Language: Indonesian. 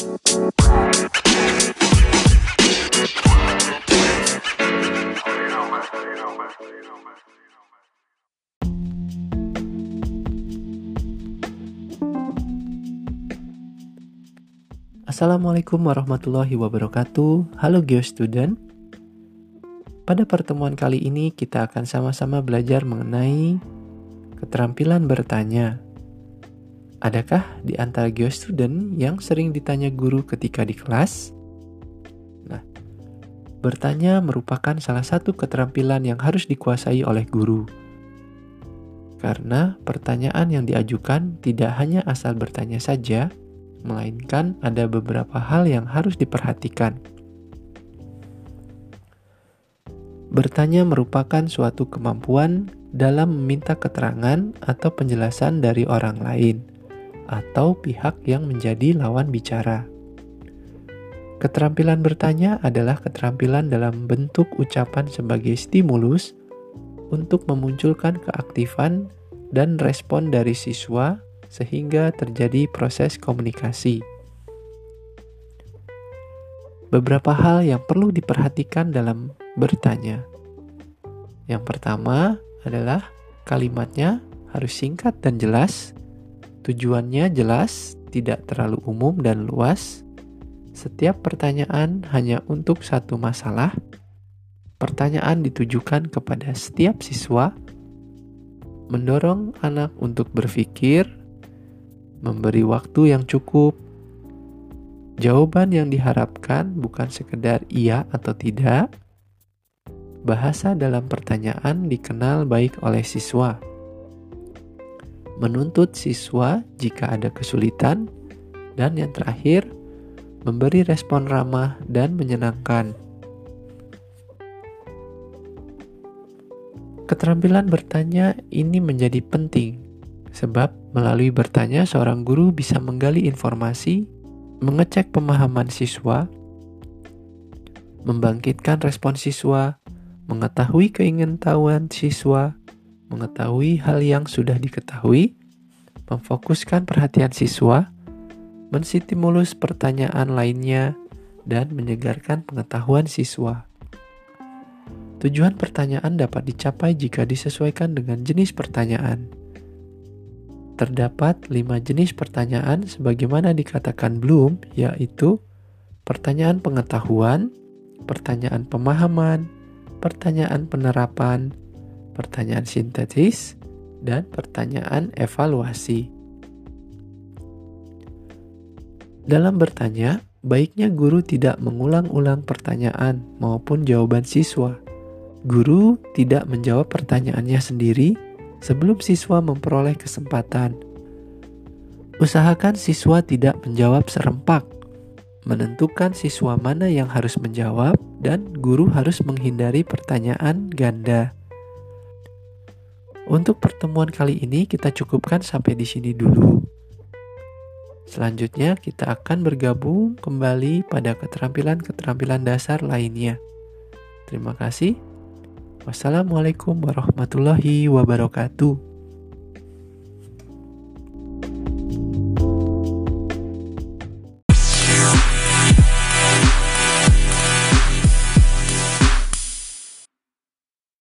Assalamualaikum warahmatullahi wabarakatuh. Halo Geo Student. Pada pertemuan kali ini kita akan sama-sama belajar mengenai keterampilan bertanya. Adakah di antara Geo Student yang sering ditanya guru ketika di kelas? Nah, bertanya merupakan salah satu keterampilan yang harus dikuasai oleh guru. Karena pertanyaan yang diajukan tidak hanya asal bertanya saja, melainkan ada beberapa hal yang harus diperhatikan. Bertanya merupakan suatu kemampuan dalam meminta keterangan atau penjelasan dari orang lain atau pihak yang menjadi lawan bicara. Keterampilan bertanya adalah keterampilan dalam bentuk ucapan sebagai stimulus untuk memunculkan keaktifan dan respon dari siswa sehingga terjadi proses komunikasi. Beberapa hal yang perlu diperhatikan dalam bertanya. Yang pertama adalah kalimatnya harus singkat dan jelas, tujuannya jelas, tidak terlalu umum dan luas. Setiap pertanyaan hanya untuk satu masalah. Pertanyaan ditujukan kepada setiap siswa, mendorong anak untuk berpikir, memberi waktu yang cukup. Jawaban yang diharapkan bukan sekedar iya atau tidak. Bahasa dalam pertanyaan dikenal baik oleh siswa. Menuntut siswa jika ada kesulitan, dan yang terakhir, memberi respon ramah dan menyenangkan. Keterampilan bertanya ini menjadi penting Sebab melalui bertanya seorang guru bisa menggali informasi, mengecek pemahaman siswa, membangkitkan respon siswa, mengetahui keingintahuan siswa, mengetahui hal yang sudah diketahui, memfokuskan perhatian siswa, menstimulus pertanyaan lainnya, dan menyegarkan pengetahuan siswa. Tujuan pertanyaan dapat dicapai jika disesuaikan dengan jenis pertanyaan. Terdapat lima jenis pertanyaan sebagaimana dikatakan Bloom, yaitu pertanyaan pengetahuan, pertanyaan pemahaman, pertanyaan penerapan, pertanyaan sintetis, dan pertanyaan evaluasi. Dalam bertanya, baiknya guru tidak mengulang-ulang pertanyaan maupun jawaban siswa. Guru tidak menjawab pertanyaannya sendiri sebelum siswa memperoleh kesempatan. Usahakan siswa tidak menjawab serempak. Menentukan siswa mana yang harus menjawab dan guru harus menghindari pertanyaan ganda. Untuk pertemuan kali ini kita cukupkan sampai di sini dulu. Selanjutnya kita akan bergabung kembali pada keterampilan-keterampilan dasar lainnya. Terima kasih. Wassalamualaikum warahmatullahi wabarakatuh.